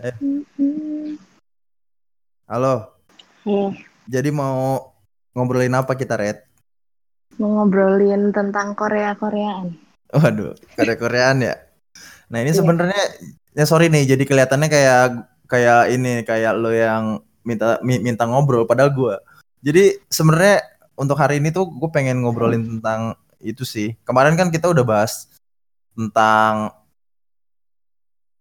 Eh. Halo. Nih, Jadi mau ngobrolin apa kita, Red? mau ngobrolin tentang Korea-Koreaan. Waduh, Korea-Koreaan ya. Nah, ini Iya. sebenarnya ya sorry nih, jadi kelihatannya kayak kayak ini kayak lo yang minta mi- minta ngobrol padahal gua. Jadi sebenarnya untuk hari ini tuh gue pengen ngobrolin tentang itu sih. Kemarin kan kita udah bahas tentang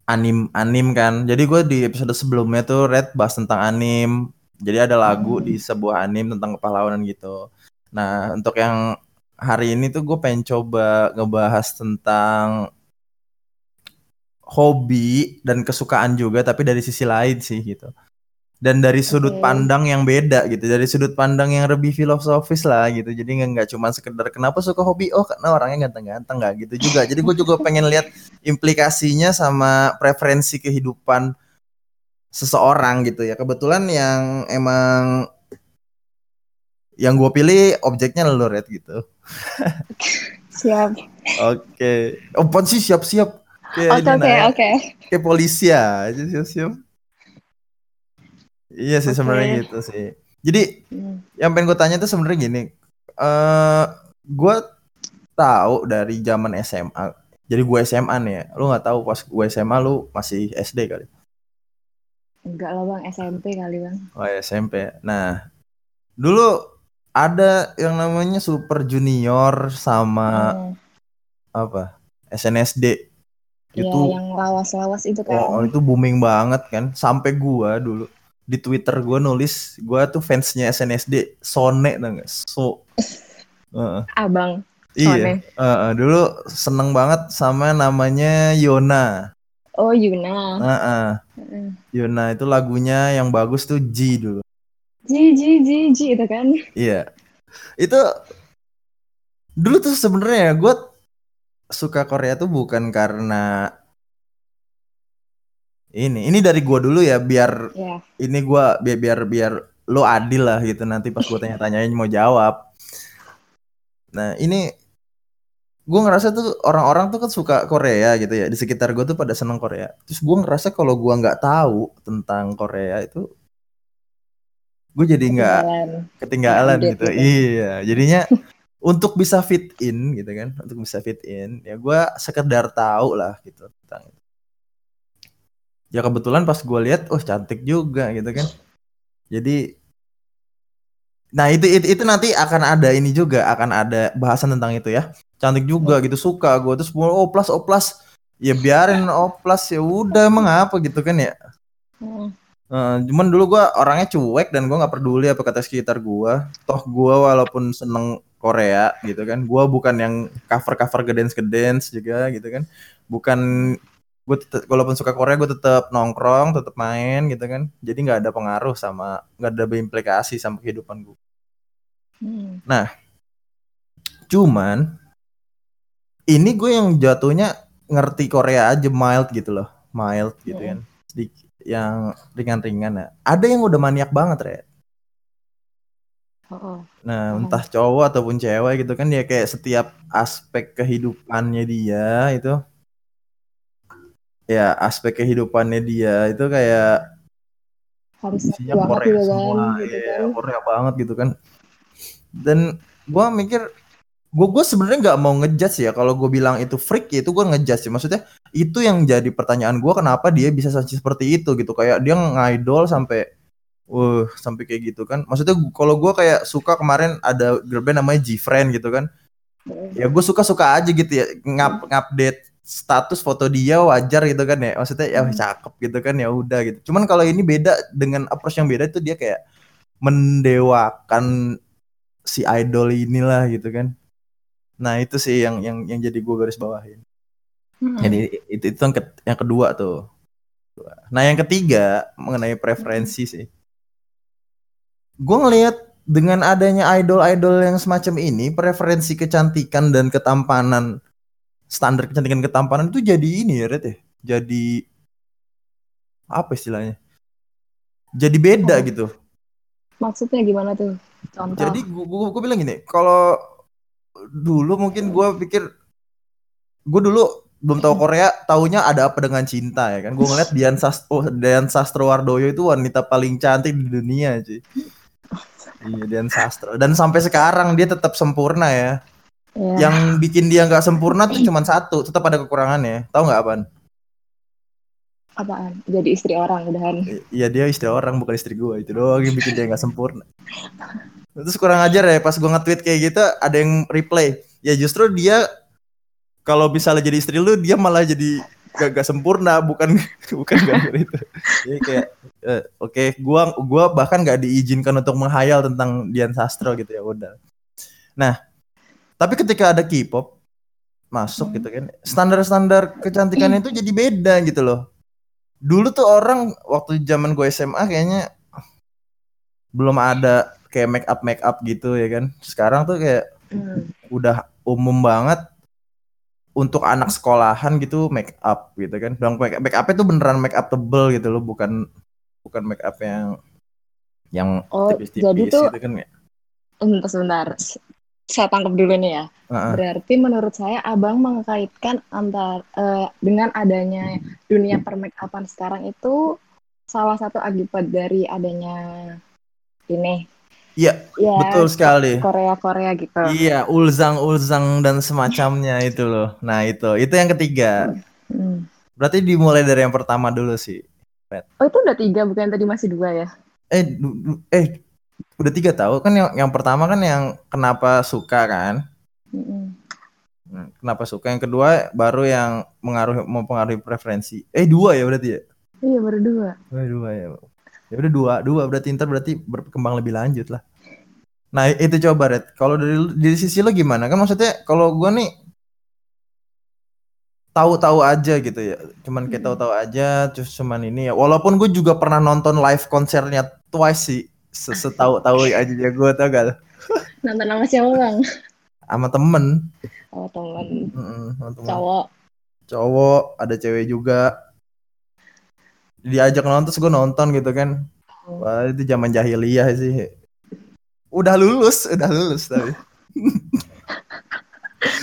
anim anim kan. Jadi gue di episode sebelumnya tuh Red bahas tentang anim. Jadi ada lagu Hmm. di sebuah anim tentang kepahlawanan gitu. Nah untuk yang hari ini tuh gue pengen coba ngebahas tentang hobi dan kesukaan juga tapi dari sisi lain sih gitu. Dan dari sudut Oke. pandang yang beda gitu, dari sudut pandang yang lebih filosofis lah gitu. Jadi nggak nggak cuma sekedar kenapa suka hobi, oh karena orangnya ganteng-ganteng nggak gitu juga. Jadi gue juga pengen lihat implikasinya sama preferensi kehidupan seseorang gitu ya. Kebetulan yang emang yang gue pilih objeknya lo Red gitu. Siap. Oke. Oh, pon sih siap-siap. Kayak Oke, oke, oke. Kayak polisi ya. Siap-siap. Iya sih Oke. sebenarnya gitu sih. Jadi Hmm. yang pengen gue tanya tuh sebenarnya gini. eh gue tahu dari zaman SMA. Jadi gue SMA nih ya. Lu nggak tahu pas gue SMA lu masih SD kali. Enggak lah bang, SMP kali bang. Oh ya, SMP. Nah, dulu ada yang namanya Super Junior sama Hmm. apa? SNSD. Iya, Itu yang lawas-lawas itu kan. oh, itu booming banget kan. Sampai gua dulu di Twitter gua nulis gua tuh fansnya SNSD Sone tau gak? So. Heeh. Abang. Iya. Sone. Heeh, dulu seneng banget sama namanya Yona. Oh Yuna. Heeh. Heeh. Yona itu lagunya yang bagus tuh G dulu. Ji ji ji ji itu kan. Iya. Itu dulu tuh sebenarnya gue suka Korea tuh bukan karena ini. Ini dari gua dulu ya biar Ya. ini gua biar biar biar lo adil lah gitu nanti pas gua tanya-tanyain mau jawab. Nah, ini gue ngerasa tuh orang-orang tuh kan suka Korea gitu ya di sekitar gue tuh pada seneng Korea. Terus gue ngerasa kalau gua nggak tahu tentang Korea itu gue jadi nggak Ketinggalan. ketinggalan gitu. gitu. Iya, jadinya untuk bisa fit in gitu kan, untuk bisa fit in ya gua sekedar tahu lah gitu tentang itu. Ya kebetulan pas gue lihat, oh cantik juga gitu kan. Jadi, nah itu, itu itu nanti akan ada ini juga, akan ada bahasan tentang itu ya. Cantik juga gitu, suka gue terus oh plus oh plus, ya biarin oh plus ya udah emang apa gitu kan ya. Hmm. Eh, cuman dulu gua orangnya cuek dan gua nggak peduli apa kata sekitar gua. Toh gua walaupun seneng Korea gitu kan, gua bukan yang cover-cover gedens gedens juga gitu kan. Bukan gue walaupun suka Korea gue tetap nongkrong, tetap main gitu kan. Jadi nggak ada pengaruh sama nggak ada implikasi sama kehidupan gua. Hmm. Cuman ini gue yang jatuhnya ngerti Korea aja mild gitu loh, mild gitu Mm. kan. Sedikit yang ringan-ringan ya. Ada yang udah maniak banget, Re. Oh, oh. Nah, Hmm. entah cowok ataupun cewek gitu kan dia kayak setiap aspek kehidupannya dia itu ya aspek kehidupannya dia itu kayak Harus isinya banget Korea juga kan. semua, Gitu iya, kan. Korea banget gitu kan. Dan gua mikir gua gua sebenarnya nggak mau ngejudge ya kalau gue bilang itu freak ya itu gue ngejudge sih maksudnya itu yang jadi pertanyaan gua kenapa dia bisa seperti itu gitu kayak dia ngidol sampai uh sampai kayak gitu kan maksudnya kalau gua kayak suka kemarin ada girl band namanya G-Friend gitu kan Hmm. ya gue suka suka aja gitu ya ngap ngupdate status foto dia wajar gitu kan ya. Maksudnya ya Hmm. cakep gitu kan ya udah gitu. Cuman kalau ini beda dengan approach yang beda itu dia kayak mendewakan si idol inilah gitu kan. Nah itu sih yang yang yang jadi gue garis bawahin. Hmm. jadi itu itu yang, ke- yang kedua tuh. Nah yang ketiga mengenai preferensi sih. Gue ngelihat dengan adanya idol-idol yang semacam ini preferensi kecantikan dan ketampanan standar kecantikan ketampanan itu jadi ini ya Red ya jadi apa istilahnya jadi beda Oh. gitu Maksudnya gimana tuh? Contoh. jadi gue gue bilang gini kalau dulu mungkin gue pikir gue dulu belum tahu Korea, taunya ada apa dengan cinta ya kan. Gue ngeliat Dian Sastro, Dian Sastrowardoyo itu wanita paling cantik di dunia cuy. Iya Dian Sastro. Dan sampai sekarang dia tetap sempurna ya. Ya. Yang bikin dia nggak sempurna tuh cuma satu, tetap ada kekurangannya. Tahu nggak apaan? apaan? Jadi istri orang udahan. Iya dia istri orang bukan istri gue itu doang yang bikin dia nggak sempurna. Terus kurang ajar ya pas gue nge-tweet kayak gitu ada yang reply. Ya justru dia kalau misalnya jadi istri lu dia malah jadi gak, gak sempurna bukan bukan gara itu. Jadi kayak eh, oke gua gua bahkan gak diizinkan untuk menghayal tentang Dian Sastro gitu ya udah. Nah tapi ketika ada K-pop masuk gitu kan standar-standar kecantikan itu jadi beda gitu loh. Dulu tuh orang waktu zaman gue SMA kayaknya belum ada kayak make up make up gitu ya kan. Sekarang tuh kayak Hmm. udah umum banget untuk anak sekolahan gitu make up gitu kan. Bang make, make up itu beneran make up tebel gitu loh bukan bukan make up yang yang Oh, tipis-tipis jadi tuh gitu kan ya sebentar sebentar. Saya tangkap dulu nih ya. Heeh. Berarti menurut saya abang mengkaitkan antar eh, dengan adanya dunia permakeupan sekarang itu salah satu akibat dari adanya ini. Iya, Ya, betul sekali Korea-Korea gitu. iya ulzang ulzang dan semacamnya itu loh nah itu itu yang ketiga Hmm. berarti dimulai dari yang pertama dulu sih Oh itu udah tiga bukan tadi masih dua ya? eh eh udah tiga tahu kan yang yang pertama kan yang kenapa suka kan. Hmm, kenapa suka? Yang kedua baru yang mengaruhi mempengaruhi preferensi. Eh dua ya berarti ya? Iya baru dua. Oh, dua ya. Ya udah dua dua. Berarti ntar berarti berkembang lebih lanjut lah. Nah itu coba Red. Kalau dari dari sisi lo gimana? Kan maksudnya kalau gua nih tahu-tahu aja gitu ya. Cuman kayak Hmm. tahu-tahu aja terus cuman ini ya. Walaupun gue juga pernah nonton live konsernya Twice sih Se- setahu-tahu aja ya gue tau gak Nonton nama siapa bang? sama temen. Oh teman Mm-mm, sama temen. cowok. cowok ada cewek juga. Diajak nonton terus gue nonton gitu kan. Wah itu zaman jahiliyah sih. Udah lulus udah lulus tapi.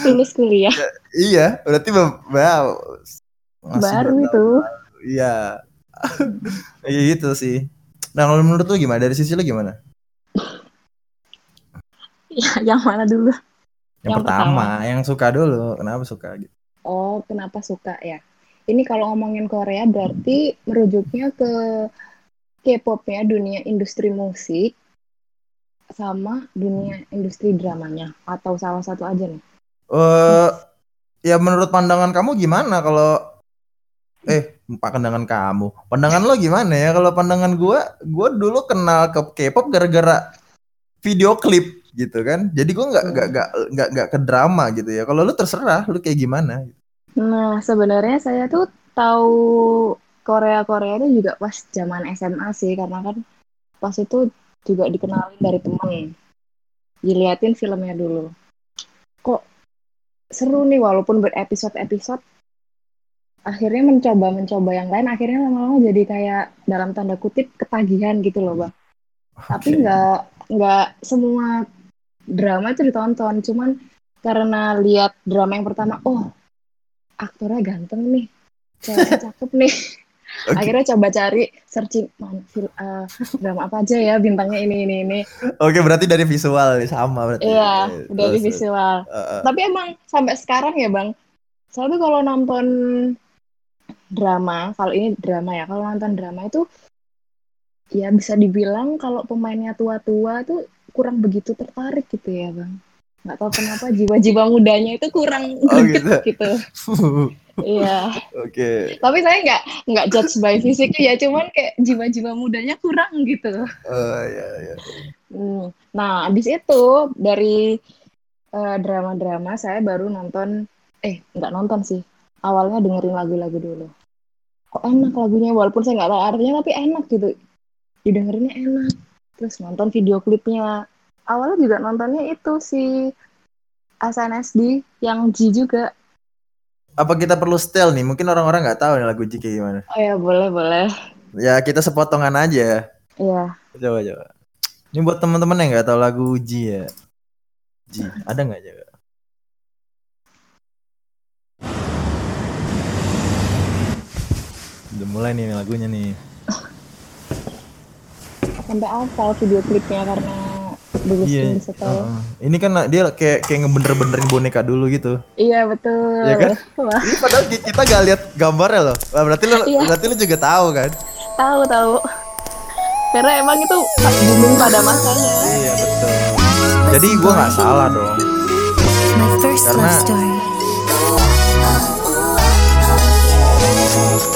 Lulus kuliah. iya berarti masih Baru itu. iya. Iya gitu sih nah kalau menurut lu gimana dari sisi lu gimana Ya, yang mana dulu? yang, Yang pertama, yang suka dulu kenapa suka gitu Oh, kenapa suka ya? Ini kalau ngomongin Korea berarti merujuknya ke K-pop-nya, dunia industri musik, sama dunia industri dramanya, atau salah satu aja nih. eh ya menurut pandangan kamu gimana kalau eh pandangan kamu. Pandangan lo gimana ya? Kalau pandangan gua gua dulu kenal ke K-pop gara-gara video klip gitu kan? Jadi gua nggak nggak nggak nggak nggak ke drama gitu ya. Kalau lu terserah lu kayak gimana? Nah, sebenarnya saya tuh tahu Korea-Korea itu juga pas zaman SMA sih, karena kan pas itu juga dikenalin dari temen. Diliatin filmnya dulu. Kok seru nih walaupun berepisode-episode, akhirnya mencoba-mencoba yang lain, akhirnya lama-lama jadi kayak dalam tanda kutip ketagihan gitu loh, Bang. Tapi Oke. nggak nggak semua drama itu ditonton, cuman karena lihat drama yang pertama, oh aktornya ganteng nih, ceweknya cakep nih. Oke. Akhirnya coba cari searching mana eh, drama apa aja ya bintangnya ini ini ini. Oke, berarti dari visual sama berarti Iya, Terus, dari visual. Eh, eh. Tapi emang sampai sekarang ya bang, saya tuh kalau nonton drama, kalau ini drama ya, kalau nonton drama itu ya bisa dibilang kalau pemainnya tua-tua tuh kurang begitu tertarik gitu ya bang. Nggak tahu kenapa jiwa-jiwa mudanya itu kurang Oh, greget gitu. Iya. Oke. Tapi saya nggak nggak judge by fisiknya ya, cuman kayak jiwa-jiwa mudanya kurang gitu. Oh ya ya. Hmm. Nah, abis itu dari eh, drama-drama saya baru nonton, eh nggak nonton sih. Awalnya dengerin lagu-lagu dulu. Kok enak lagunya, walaupun saya nggak tahu artinya, tapi enak gitu. Didengerinnya enak. Terus nonton video klipnya. Awalnya juga nontonnya itu si SNSD yang G juga. Apa kita perlu style nih? Mungkin orang-orang nggak tahu nih lagu Ji kayak gimana. Oh ya boleh boleh. Ya kita sepotongan aja. Iya. Coba coba. Ini buat teman-teman yang nggak tahu lagu Ji ya. Ji, ada nggak coba? Udah mulai nih lagunya nih. Sampai hafal video klipnya karena bagus setel. heeh. Ini kan dia kayak kayak ngebener-benerin boneka dulu gitu. Iya betul. Iya kan? Wah, Ini padahal ki- kita gak lihat gambarnya loh. Berarti lu Iya. berarti lu juga tahu kan? tahu tahu. Karena emang itu booming pada masanya. Iya betul. Jadi gua nggak salah dong. My first Karena-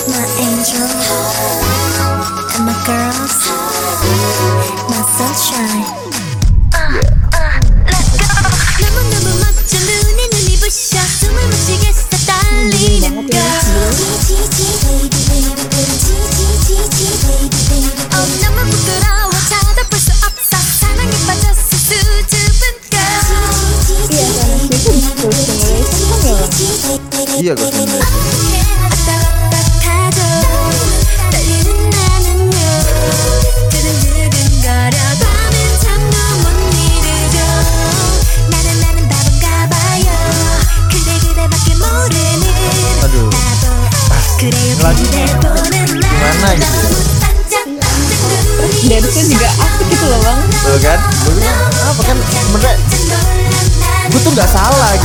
My angel and my girls, my sunshine. 너무 너무 멋져 눈에 눈이 부셔 숨을 못 쉬겠어 떨리는 걸 어, 너무 부끄러워 쳐다볼 수 없어 사랑에 빠졌어 수줍은 karena itu Ghost Generation kan ya. Iya Ghost Generation. 아따라따하죠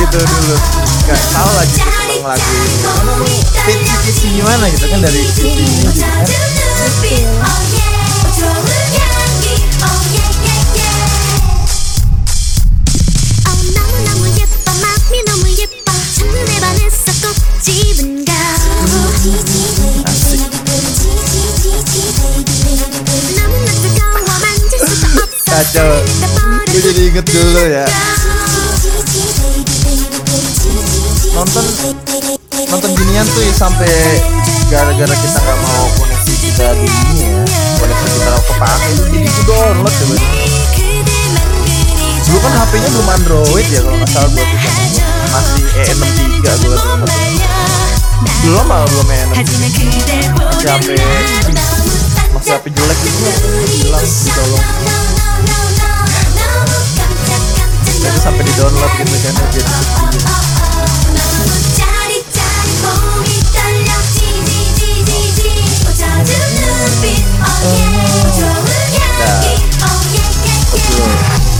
gitu dulu. Nggak salah gitu seneng lagu ini. Kisi gimana gitu kan dari sisi ini gitu kan. Kacau. Gue jadi inget dulu ya. Nonton nonton ginian tuh ya sampai gara-gara kita nggak mau koneksi kita di ini ya. Koneksi kita kepake itu jadi gue download coba dulu kan HP-nya belum Android ya kalau nggak salah gue tuh zamannya. masih E63 gue tuh belum malah belum E63 masih HP masih HP jelek gitu lah bilang ditolong jadi sampai di download gitu kan jadi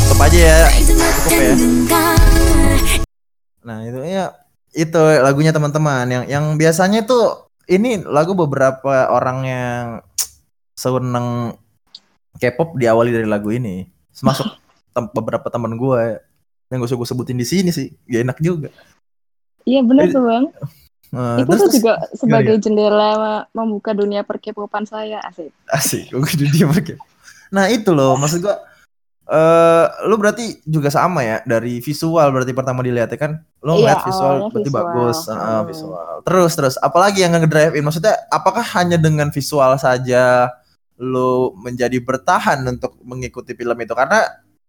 tetep aja ya cukup ya Nah itu ya itu lagunya teman-teman yang yang biasanya tuh ini lagu beberapa orang yang seneng K-pop diawali dari lagu ini. Termasuk tem- beberapa teman gue yang gue gue sebutin di sini sih, gak enak juga. Iya benar tuh bang. Nah, itu terus, tuh terus- juga sebagai jendela membuka dunia perkepopan saya asik. asik, diem aja. Nah itu loh, maksud gue, eh lu berarti juga sama ya dari visual berarti pertama dilihatnya kan, lo Iya, ngeliat visual berarti visual. bagus, Hmm. visual. Terus terus, apalagi yang ngedrive in? Maksudnya, apakah hanya dengan visual saja lu menjadi bertahan untuk mengikuti film itu? Karena,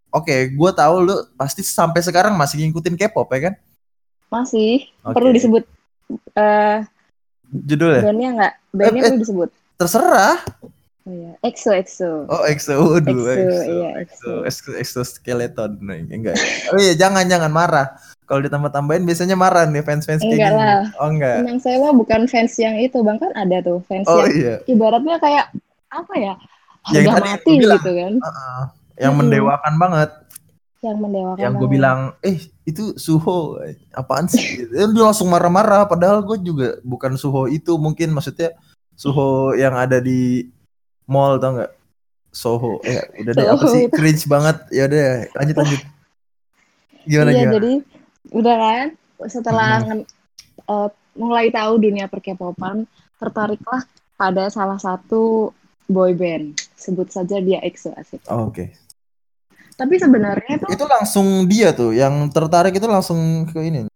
oke, gue tahu lu pasti sampai sekarang masih ngikutin K-pop ya kan? Masih Oke. perlu disebut eh Judulnya bandnya nggak? Bandnya Eh, eh. disebut. terserah. Oh, iya. EXO EXO. Oh, EXO, waduh, EXO, EXO, iya, EXO, EXO, EXO skeleton, Nah, enggak ya? Oh iya, jangan jangan marah. Kalau ditambah-tambahin biasanya marah nih fans-fans kayak gini. lah. Oh enggak. Emang saya mah bukan fans yang itu bang kan ada tuh fans Oh yang iya. ibaratnya kayak apa ya Yang mati bilang. gitu kan Heeh. Yang Mm-mm. mendewakan banget. Yang mendewakan Yang gue bilang, eh itu Suho, apaan sih? Dia langsung marah-marah. Padahal gue juga bukan Suho itu. Mungkin maksudnya Suho yang ada di mall tau nggak? Soho. Eh udah deh apa sih? Cringe banget. Ya udah lanjut lanjut. Gimana iya gimana? jadi udah kan setelah nge- eh, mulai tahu dunia perkepopan tertariklah pada salah satu boy band sebut saja dia EXO asik Oh, Oke. Tapi sebenarnya tuh Itu langsung dia tuh yang tertarik itu langsung ke ini.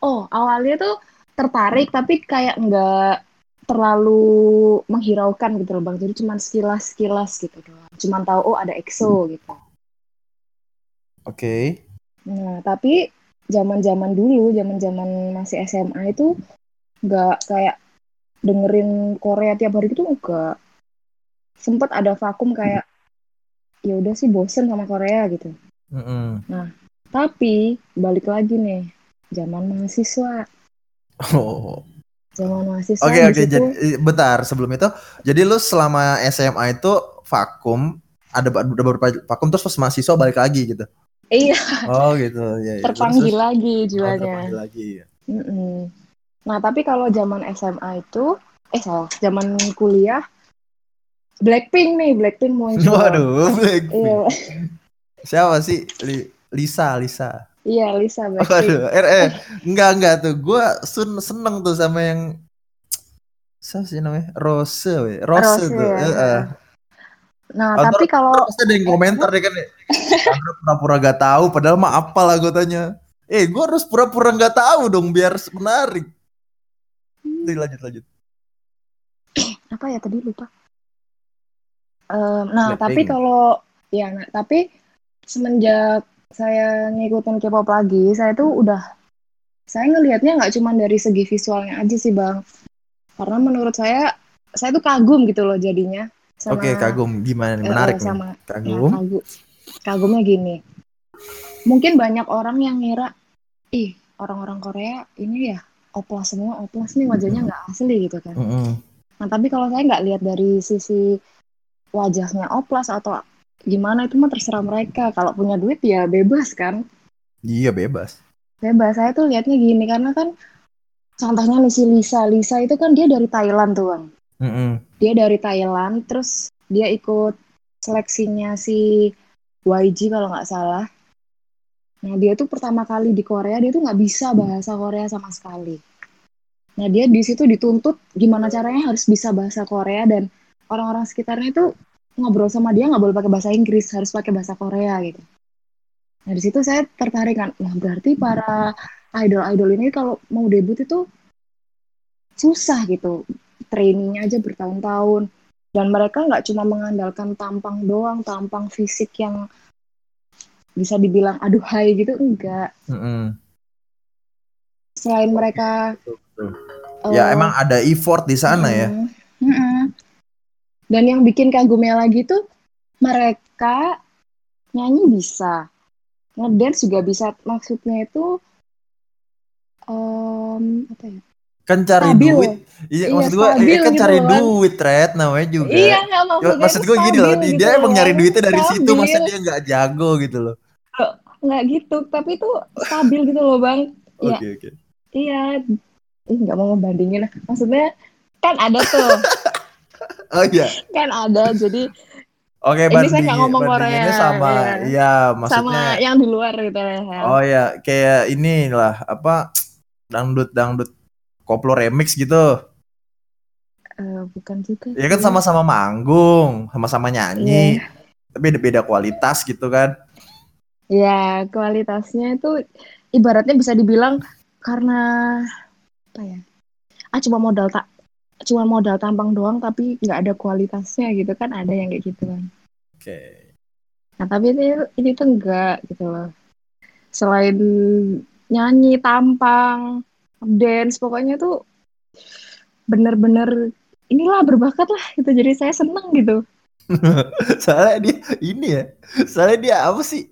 oh awalnya tuh tertarik tapi kayak nggak terlalu menghiraukan gitu loh bang jadi cuma sekilas sekilas gitu doang cuma tahu oh ada EXO gitu Oke. Nah, tapi zaman-zaman dulu, zaman-zaman masih SMA itu nggak kayak dengerin Korea tiap hari gitu enggak. Sempet ada vakum kayak ya udah sih bosen sama Korea gitu. Mm-mm. Tapi balik lagi nih, zaman mahasiswa. Oh. zaman mahasiswa Oke di oke situ jadi bentar sebelum itu jadi lu selama SMA itu vakum ada ada beberapa vakum terus pas mahasiswa balik lagi gitu. iya Oh gitu ya. ya. terpanggil Terus- lagi oh, jiwanya. terpanggil lagi. Mm-mm. Nah, tapi kalau zaman SMA itu, eh salah, zaman kuliah, Blackpink nih, Blackpink muncul. Waduh, Blackpink. Iya, Siapa sih? Li- Lisa, Lisa. iya Lisa Waduh, Blackpink. er, eh, enggak enggak tuh. Gua sun, seneng tuh sama yang siapa sih namanya? Rose, we. Rose, Rose, tuh. ya. Heeh. Nah, Atau- tapi kalau Pasti ada yang komentar deh kan. Andra pura-pura gak tahu padahal mah apa lah gue tanya. Eh, gua harus pura-pura gak tahu dong biar menarik. Jadi lanjut lanjut. apa ya tadi lupa. Em, nah, Blackpink. tapi kalau ya, nah, tapi semenjak saya ngikutin K-pop lagi, saya tuh udah saya ngelihatnya nggak cuma dari segi visualnya aja sih, Bang. Karena menurut saya saya tuh kagum gitu loh jadinya sama Oke, kagum gimana nih? eh, Menarik nih. sama Kagum. kagu- kagumnya gini. Mungkin banyak orang yang ngira, ih orang-orang Korea ini ya oplas semua, oplas nih wajahnya nggak asli gitu kan. Mm-mm. Nah tapi kalau saya nggak lihat dari sisi wajahnya oplas atau gimana itu mah terserah mereka. Kalau punya duit ya bebas kan, Iya bebas. bebas. Saya tuh lihatnya gini karena kan contohnya nih si Lisa, Lisa itu kan dia dari Thailand tuh bang. Mm-mm. dia dari Thailand terus dia ikut seleksinya si YG kalau nggak salah nah dia tuh pertama kali di Korea dia tuh nggak bisa bahasa Korea sama sekali nah dia di situ dituntut gimana caranya harus bisa bahasa Korea dan orang-orang sekitarnya itu ngobrol sama dia nggak boleh pakai bahasa Inggris harus pakai bahasa Korea gitu nah di situ saya tertarik kan nah berarti para idol-idol ini kalau mau debut itu susah gitu trainingnya aja bertahun-tahun dan mereka nggak cuma mengandalkan tampang doang tampang fisik yang bisa dibilang aduhai gitu enggak Mm-mm. selain mereka Ya eh, emang ada effort di sana ya. mm, mm-mm. Dan yang bikin kagumnya lagi tuh mereka nyanyi bisa ngedance juga bisa maksudnya itu em, apa ya Kan cari Stabil. duit. Iya, Iya, maksud gua stabil eh, kan gitu cari kan. duit, Red namanya juga. iya Ya, maksudnya maksud itu gue gini loh, stabil dia gitu emang nyari loh. duitnya dari situ, masa Stabil. dia nggak jago gitu loh. nggak gitu tapi itu stabil gitu loh bang Iya. Oke oke. Iya, Ih, nggak mau ngebandingin lah. Maksudnya kan ada tuh, Oh iya. kan ada. Jadi Oke, Ini saya nggak ngomong Korea, sama, ya. iya maksudnya. sama yang di luar gitu ya. Oh ya, kayak inilah apa dangdut dangdut koplo remix gitu. Eh, bukan juga. Ya kan sama-sama manggung, sama-sama nyanyi, Iya. tapi beda-beda kualitas gitu kan. Ya, kualitasnya itu ibaratnya bisa dibilang karena apa ya? Ah cuma modal tak cuma modal tampang doang tapi nggak ada kualitasnya gitu kan ada yang kayak gitu kan. Oke. Nah, tapi ini ini tuh enggak gitu loh. Selain nyanyi, tampang, dance, pokoknya tuh bener-bener inilah berbakat lah gitu. Jadi saya seneng gitu. soalnya dia ini ya, soalnya dia apa sih?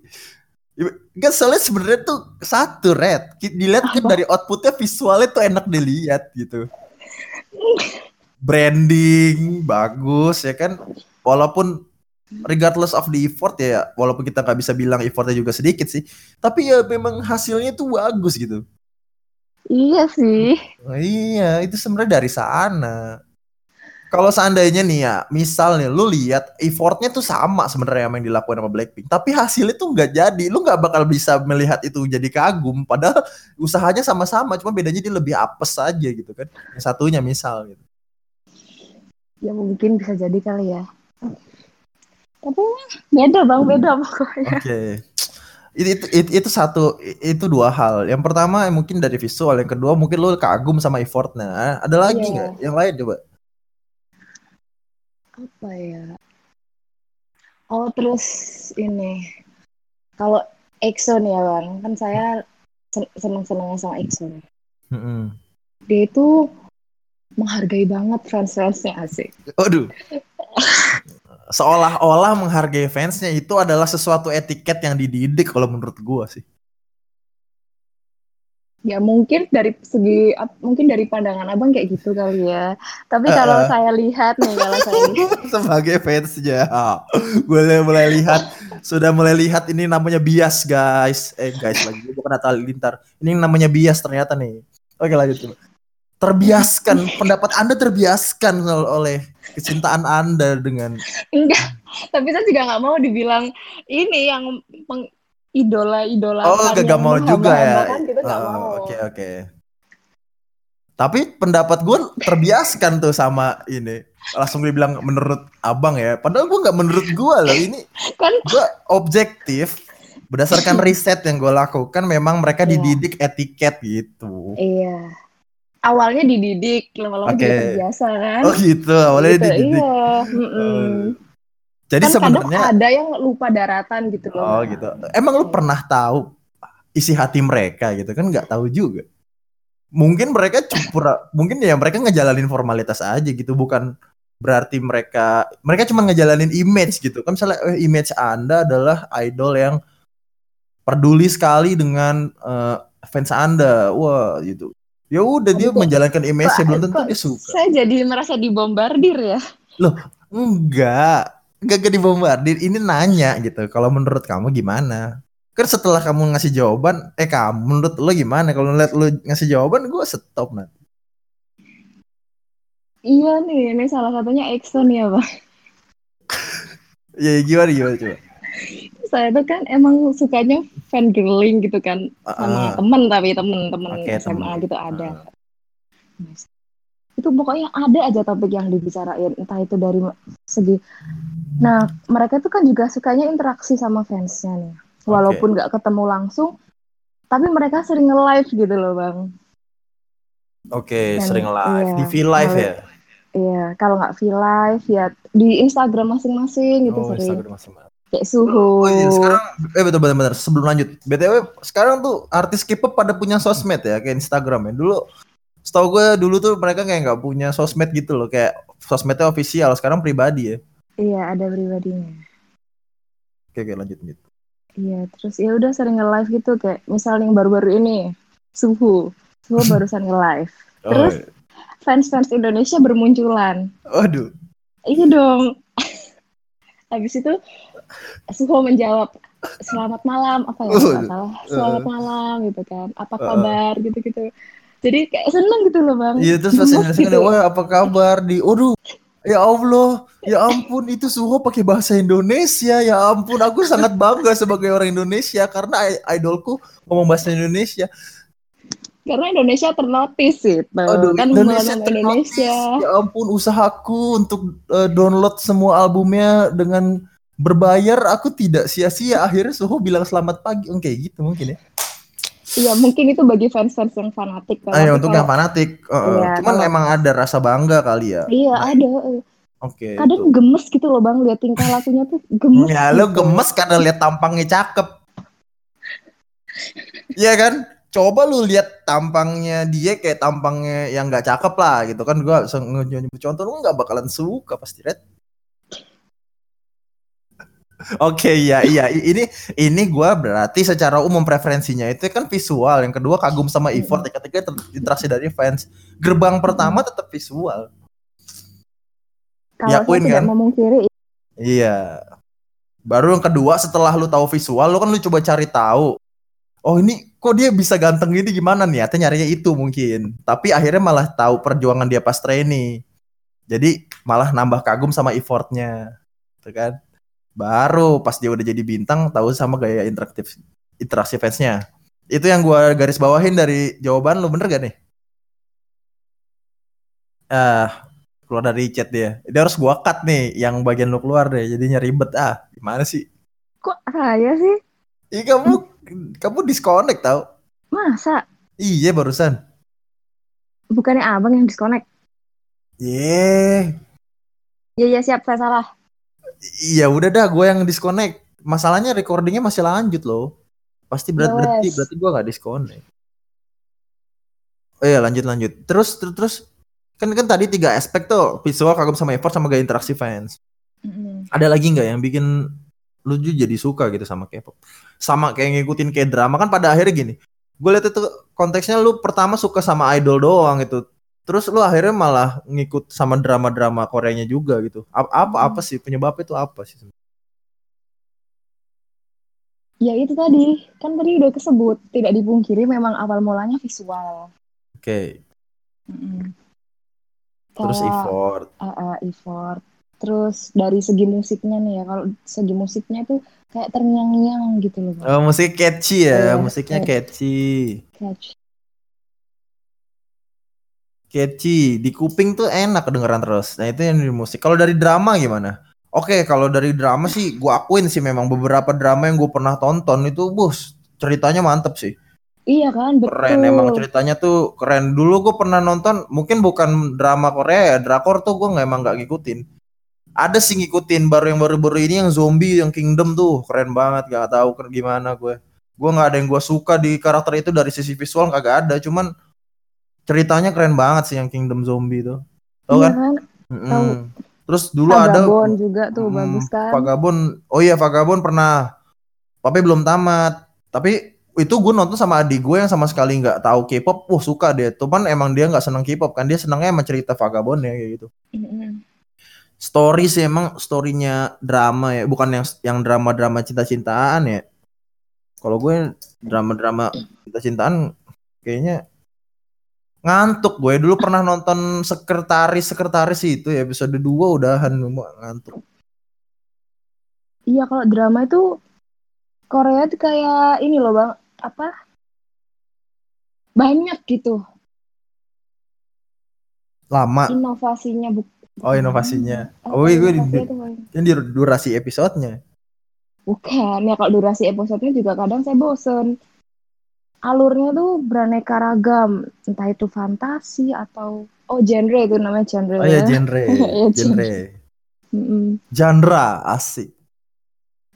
Enggak soalnya sebenarnya tuh satu red. Dilihat kan dari outputnya visualnya tuh enak dilihat gitu. Branding bagus ya kan. Walaupun regardless of the effort ya, walaupun kita nggak bisa bilang effortnya juga sedikit sih, tapi ya memang hasilnya tuh bagus gitu. Iya sih. Oh, iya, itu sebenarnya dari sana. Kalau seandainya nih ya, misal nih, lu lihat effortnya tuh sama sebenarnya yang dilakukan sama Blackpink, tapi hasilnya tuh nggak jadi, lu nggak bakal bisa melihat itu jadi kagum. Padahal usahanya sama-sama, cuma bedanya dia lebih apes aja gitu kan. Yang satunya misal gitu. Ya mungkin bisa jadi kali ya. Tapi beda bang, beda pokoknya. Oke. Itu, itu, itu, itu satu, itu dua hal. Yang pertama mungkin dari visual, yang kedua mungkin lu kagum sama effortnya. Ada lagi Iya. nggak? Yang lain coba. Apa ya? Oh terus ini, kalau EXO nih ya bang, kan saya sen- seneng-seneng sama EXO. nih. Mm-mm. Dia itu menghargai banget fans-fansnya asik. Waduh. Seolah-olah menghargai fansnya itu adalah sesuatu etiket yang dididik kalau menurut gua sih. Ya mungkin dari segi mungkin dari pandangan abang kayak gitu kali ya. Tapi kalau eh. saya lihat nih, kalau saya lihat, sebagai fansnya. Boleh mulai lihat. Sudah mulai lihat ini namanya bias guys. Eh guys lagi gue bukan Atta Lintar ini namanya bias ternyata nih. Oke lanjut coba terbiaskan. Pendapat anda terbiaskan ol- oleh kecintaan anda dengan enggak. Tapi saya juga nggak mau dibilang ini yang peng, idola idola. oh gak, gak mau juga ya Oh, mau. oke oke tapi pendapat gue terbiaskan tuh sama ini langsung dibilang menurut abang ya padahal gue nggak menurut gue loh ini Kan gue objektif berdasarkan riset yang gue lakukan memang mereka Iya. dididik etiket gitu iya. Awalnya dididik, lama-lama Oke. jadi terbiasa kan. oh gitu awalnya Gitu, dididik Iya. mm-mm. Oh. Jadi kan sebenarnya ada yang lupa daratan gitu loh. oh gitu. Emang lu pernah tahu isi hati mereka gitu? Kan nggak tahu juga. Mungkin mereka cuma mungkin ya mereka ngejalanin formalitas aja gitu. Bukan berarti mereka mereka cuma ngejalanin image gitu. Kan misalnya eh, image anda adalah idol yang peduli sekali dengan eh, fans anda. Wah gitu. Ya udah dia Aduh, kok- menjalankan image belum tentu dia suka. Saya jadi merasa dibombardir ya. enggak enggak gak dibombardir ini nanya gitu kalau menurut kamu gimana kan setelah kamu ngasih jawaban eh kamu menurut lo gimana kalau ngeliat lo ngasih jawaban gue stop nanti Iya nih, ini salah satunya Exxon ya, Bang. ya gimana gimana coba Saya tuh kan emang sukanya fan girling gitu kan sama Ah, temen tapi temen-temen Oke, SMA temen. gitu ada. ah. Itu pokoknya ada aja topik yang dibicarain, entah itu dari segi. Nah, mereka tuh kan juga sukanya interaksi sama fansnya nih, walaupun nggak ketemu langsung, tapi mereka sering nge-live gitu loh, Bang. oke Dan- sering live iya, TV live ya Iya, kalau nggak feel live ya di Instagram masing-masing gitu oh sering. Instagram masih Kayak suhu. Oh iya sekarang eh betul betul betul sebelum lanjut btw sekarang tuh artis K-pop pada punya sosmed ya kayak Instagram ya dulu setahu gue dulu tuh mereka kayak nggak punya sosmed gitu loh kayak sosmednya official sekarang pribadi ya Iya, ada pribadinya. oke oke lanjut lanjut Iya, terus ya udah sering nge-live gitu kayak misalnya yang baru-baru ini Suhu. Suhu barusan nge-live. Oh, Terus? Fans-fans Indonesia bermunculan. Waduh. Iya dong. Habis itu Suho menjawab selamat malam apa ya Oh, nggak salah selamat uh. malam gitu kan apa Uh. kabar gitu gitu jadi kayak seneng gitu loh bang. Iya terus pas Indonesia gitu. wah apa kabar? Di, waduh, ya Allah, ya ampun itu Suho pakai bahasa Indonesia, ya ampun aku sangat bangga sebagai orang Indonesia karena idolku ngomong bahasa Indonesia. karena Indonesia ternotis gitu Aduh, kan Indonesia ternotis. Indonesia. Ya ampun usahaku untuk eh, download semua albumnya dengan berbayar aku tidak sia-sia. Akhirnya Suho bilang selamat pagi. Oke gitu mungkin ya Iya mungkin itu bagi fans-fans yang fanatik. Kalau Ayo tapi untuk kalau- yang fanatik Eh, eh, Iya, cuman kalau- emang ada rasa bangga kali ya Iya ada. oke Kadang itu. gemes gitu loh bang, lihat tingkah lakunya tuh gemes. Ya gitu. gemes karena lihat tampangnya cakep. Iya kan? Coba lu lihat tampangnya dia kayak tampangnya yang nggak cakep lah gitu kan gua nyebut contoh lu nggak bakalan suka pasti red. Oke iya iya I- ini ini gua berarti secara umum preferensinya itu kan visual yang kedua kagum sama effort yang ketiga ter- interaksi dari fans gerbang pertama tetap visual Kalau tidak kan? memungkiri, Iya. Baru yang kedua setelah lu tahu visual, lu kan lu coba cari tahu. Oh ini kok dia bisa ganteng gini gimana nih? Atau nyarinya itu mungkin. Tapi akhirnya malah tahu perjuangan dia pas training. Jadi malah nambah kagum sama effortnya. Gitu kan. Baru pas dia udah jadi bintang tahu sama gaya interaktif interaksi fansnya. Itu yang gua garis bawahin dari jawaban lu bener gak nih? Ah, keluar dari chat dia. Dia harus gua cut nih yang bagian lu keluar deh. Jadinya ribet ah. Gimana sih? kok saya sih Ih kamu kamu disconnect tau? masa Iya barusan. bukannya abang yang disconnect? Ye. Iya iya siap saya salah. Iya udah dah gue yang disconnect. Masalahnya recordingnya masih lanjut loh. Pasti berat berarti Yes. berarti gue nggak disconnect. Oh iya lanjut lanjut. Terus terus terus kan kan tadi tiga aspek tuh visual kagum sama effort sama gaya interaksi fans. Mm-mm. Ada lagi nggak yang bikin lu juga jadi suka gitu sama K-pop? Sama kayak ngikutin kayak drama kan pada akhirnya gini. gue lihat itu konteksnya lu pertama suka sama idol doang gitu terus lu akhirnya malah ngikut sama drama-drama Koreanya juga gitu apa Hmm. apa sih penyebabnya itu apa sih Ya itu tadi, kan tadi udah kesebut, tidak dipungkiri memang awal mulanya visual. oke Mm-mm. terus Kayak, effort eh, eh, effort. Terus dari segi musiknya nih ya, kalau segi musiknya tuh kayak terngiang-ngiang gitu loh. Oh, musik catchy ya Iya, musiknya catchy Catch. Catchy. Di kuping tuh enak kedengeran terus. Nah itu yang di musik. Kalau dari drama gimana? Oke kalau dari drama sih gua akuin sih memang beberapa drama yang gue pernah tonton itu bus ceritanya mantep sih. Iya kan, betul. keren emang ceritanya tuh keren. Dulu gue pernah nonton mungkin bukan drama Korea ya drakor tuh gue nggak emang nggak ngikutin. Ada sih ngikutin baru yang baru-baru ini yang zombie yang Kingdom tuh. Keren banget gak tahu gimana gue gue nggak ada yang gue suka di karakter itu dari sisi visual kagak ada. Cuman ceritanya keren banget sih yang Kingdom zombie tuh tau Iya kan kan, tahu. terus dulu ada Vagabond juga tuh Hmm, bagus kan. Vagabond. Oh iya Vagabond pernah. Tapi belum tamat. Tapi itu gue nonton sama adik gue yang sama sekali nggak tahu K-pop. Wah suka dia. Cuman emang dia nggak seneng K-pop kan. Dia senengnya emang cerita Vagabond ya kayak gitu. Story sih emang storynya drama ya. Bukan yang yang drama-drama cinta-cintaan ya. Kalau gue drama-drama cinta-cintaan kayaknya ngantuk gue dulu pernah nonton sekretaris sekretaris itu ya episode 2 udahan ngantuk Iya kalau drama itu Korea tuh kayak ini loh bang, apa? Banyak gitu lama inovasinya bu. Oh inovasinya. Oh iya gue di, yang di durasi episodenya. Bukan ya kalau durasi episodenya juga kadang saya bosen. Alurnya tuh beraneka ragam, entah itu fantasi atau oh genre itu namanya genre Oh iya ya. genre, Iya, genre, genre asik.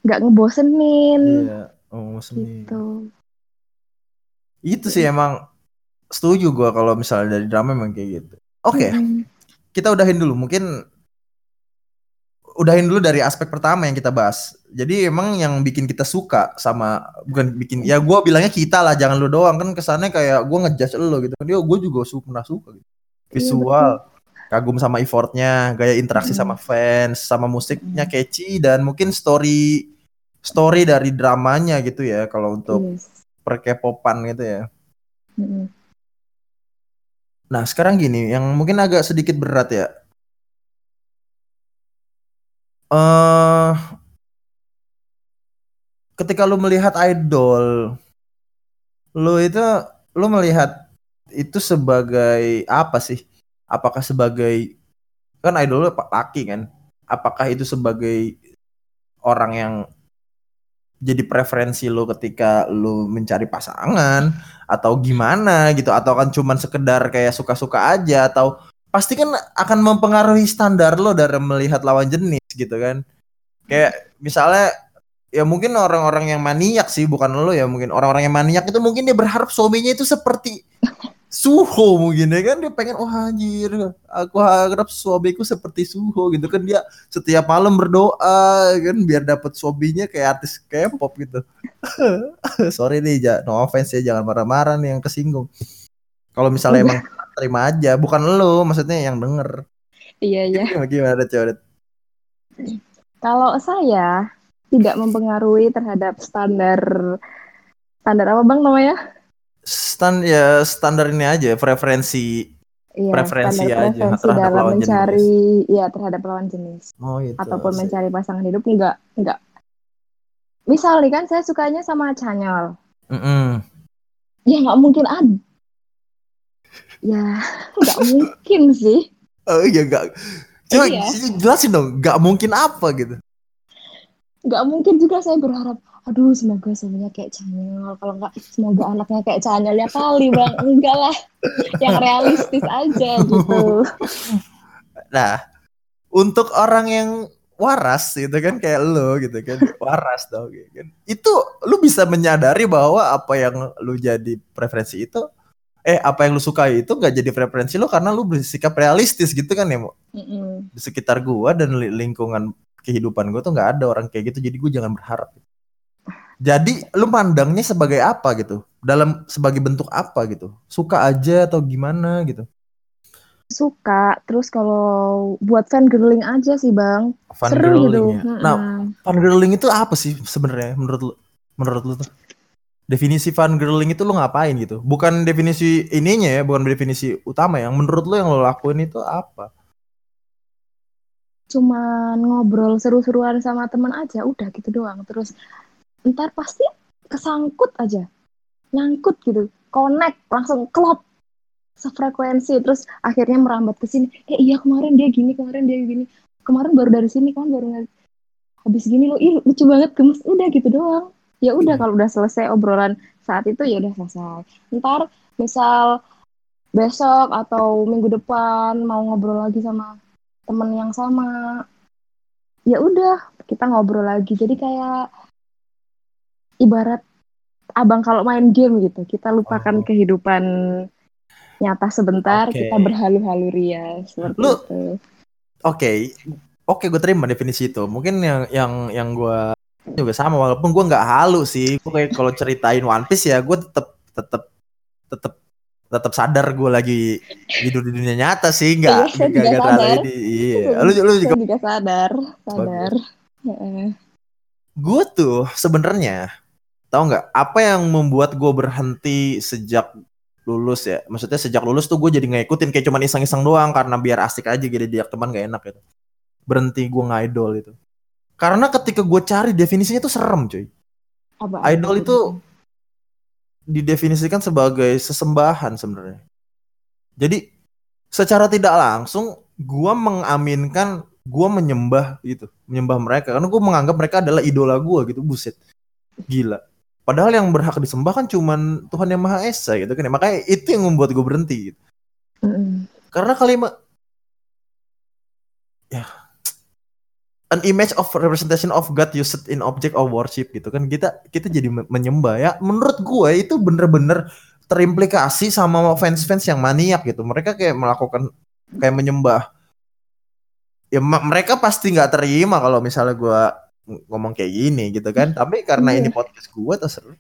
Nggak ngebosenin Iya. Oh gitu. Itu sih emang setuju gua kalau misalnya dari drama emang kayak gitu. Oke, Mm-mm. kita udahin dulu. Mungkin udahin dulu dari aspek pertama yang kita bahas. Jadi emang yang bikin kita suka sama bukan bikin ya gua bilangnya kita lah, jangan lu doang kan kesannya kayak gua ngejudge lu gitu. Dia gue juga su pernah suka gitu. Iya, Visual, kagum sama effortnya, gaya interaksi sama fans, sama musiknya catchy dan mungkin story story dari dramanya gitu ya kalau untuk Yes. per K-popan gitu ya. Mm-mm. Nah, sekarang gini, yang mungkin agak sedikit berat ya. Eh ketika lu melihat idol, lu itu lu melihat itu sebagai apa sih? Apakah sebagai kan idol lu laki kan? Apakah itu sebagai orang yang jadi preferensi lu ketika lu mencari pasangan atau gimana gitu atau kan cuman sekedar kayak suka-suka aja atau pasti kan akan mempengaruhi standar lo dari melihat lawan jenis gitu kan. Kayak misalnya ya mungkin orang-orang yang maniak sih bukan lo ya mungkin orang-orang yang maniak itu mungkin dia berharap suaminya itu seperti Suho mungkin ya kan dia pengen wah anjir aku harap suamiku seperti Suho gitu kan. Dia setiap malam berdoa kan biar dapat suaminya kayak artis K-pop gitu. Sorry nih ja, no offense ya jangan marah-marah nih yang kesinggung. Kalau misalnya emang terima aja bukan lo maksudnya yang denger Iya iya. gimana, coba Kalau saya tidak mempengaruhi terhadap standar standar apa bang namanya? stand ya standar ini aja preferensi Iya, Preferensi aja preferensi terhadap dalam lawan mencari ya terhadap lawan jenis oh itu ataupun asik. mencari pasangan hidup enggak enggak. Misal nih kan saya sukanya sama Chanyol. Mm-mm. Ya nggak mungkin ada. Ya nggak mungkin sih. oh iya gak coba Iya. jelasin dong gak mungkin apa gitu? Nggak mungkin juga saya berharap aduh semoga suaminya kayak Chanyol kalau nggak semoga anaknya kayak Chanyol ya kali bang. Enggak lah. Yang realistis aja gitu. Nah, untuk orang yang waras gitu kan kayak lo gitu kan, waras dong gitu kan. Itu lu bisa menyadari bahwa apa yang lu jadi preferensi itu eh apa yang lu suka itu gak jadi preferensi lu karena lu bersikap realistis gitu kan ya? Mm-mm. Di sekitar gua dan li- lingkungan kehidupan gua tuh nggak ada orang kayak gitu jadi gua jangan berharap. Jadi lu mandangnya sebagai apa gitu? Dalam sebagai bentuk apa gitu? Suka aja atau gimana gitu? Suka, terus kalau buat fan girling aja sih bang, Fun seru gitu. ya. Nah, fun girling itu apa sih sebenarnya menurut lu? Menurut lu tuh? Definisi fun girling itu lu ngapain gitu? Bukan definisi ininya ya, bukan definisi utama yang menurut lu yang lu lakuin itu apa? cuman ngobrol seru-seruan sama teman aja, udah gitu doang. Terus ntar pasti kesangkut aja, nyangkut gitu, connect, langsung klop, sefrekuensi. Terus akhirnya merambat ke sini. Eh iya kemarin dia gini, kemarin dia gini, kemarin baru dari sini, kemarin baru dari habis gini lo, ih lucu banget gemes, udah gitu doang. Ya udah Hmm. kalau udah selesai obrolan saat itu ya udah selesai. Ntar misal besok atau minggu depan mau ngobrol lagi sama temen yang sama ya udah kita ngobrol lagi jadi kayak ibarat abang kalau main game gitu kita lupakan Oh. kehidupan nyata sebentar Oke. kita berhalu-halu ria seperti Lu- itu Oke, oke gue terima definisi itu. Mungkin yang yang yang gue juga sama walaupun gue nggak halu sih. Gue kayak kalau ceritain One Piece ya gue tetep tetep tetep tetep sadar gue lagi hidup di dunia nyata sih. Nggak Iya, nggak nggak terlalu sadar. ini. Iya, lu lu juga juga sadar sadar. Gue tuh sebenarnya tahu nggak apa yang membuat gue berhenti sejak lulus ya? Maksudnya sejak lulus tuh gue jadi ngikutin kayak cuman iseng-iseng doang karena biar asik aja gitu diajak teman gak enak gitu. Berhenti gue ngidol itu karena ketika gue cari definisinya tuh serem cuy. Apa- Idol itu- didefinisikan sebagai sesembahan sebenarnya. Jadi secara tidak langsung gue mengaminkan gue menyembah gitu menyembah mereka. Karena gue menganggap mereka adalah idola gue gitu buset. Gila. Padahal yang berhak disembah kan cuman Tuhan yang Maha Esa gitu kan ya. makanya itu yang membuat gue berhenti gitu. Mm-mm. karena kalimat ya an image of representation of God used in object of worship gitu kan. Kita kita jadi me- menyembah ya. Menurut gue itu bener-bener terimplikasi sama fans-fans yang maniak gitu. Mereka kayak melakukan kayak menyembah. Ya ma- mereka pasti nggak terima kalau misalnya gue ngomong kayak gini gitu kan. Tapi karena ini Iya. podcast gue terserah.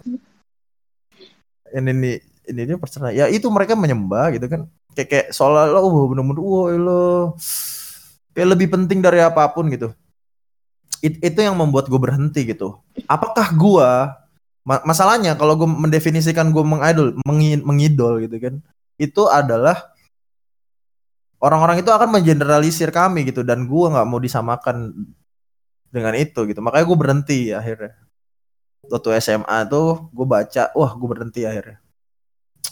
Ini ini ini ini terserah. Ya itu mereka menyembah gitu kan. Kayak kayak seolah lo oh, bener-bener wah lo kayak lebih penting dari apa pun gitu It- itu yang membuat gue berhenti gitu. Apakah gue ma- masalahnya kalau gue mendefinisikan gue mengidol mengi- mengidol gitu kan itu adalah orang-orang itu akan mengeneralisir kami gitu dan gue nggak mau disamakan dengan itu gitu. Makanya gue berhenti akhirnya. Waktu SMA tuh gue baca wah gue berhenti akhirnya.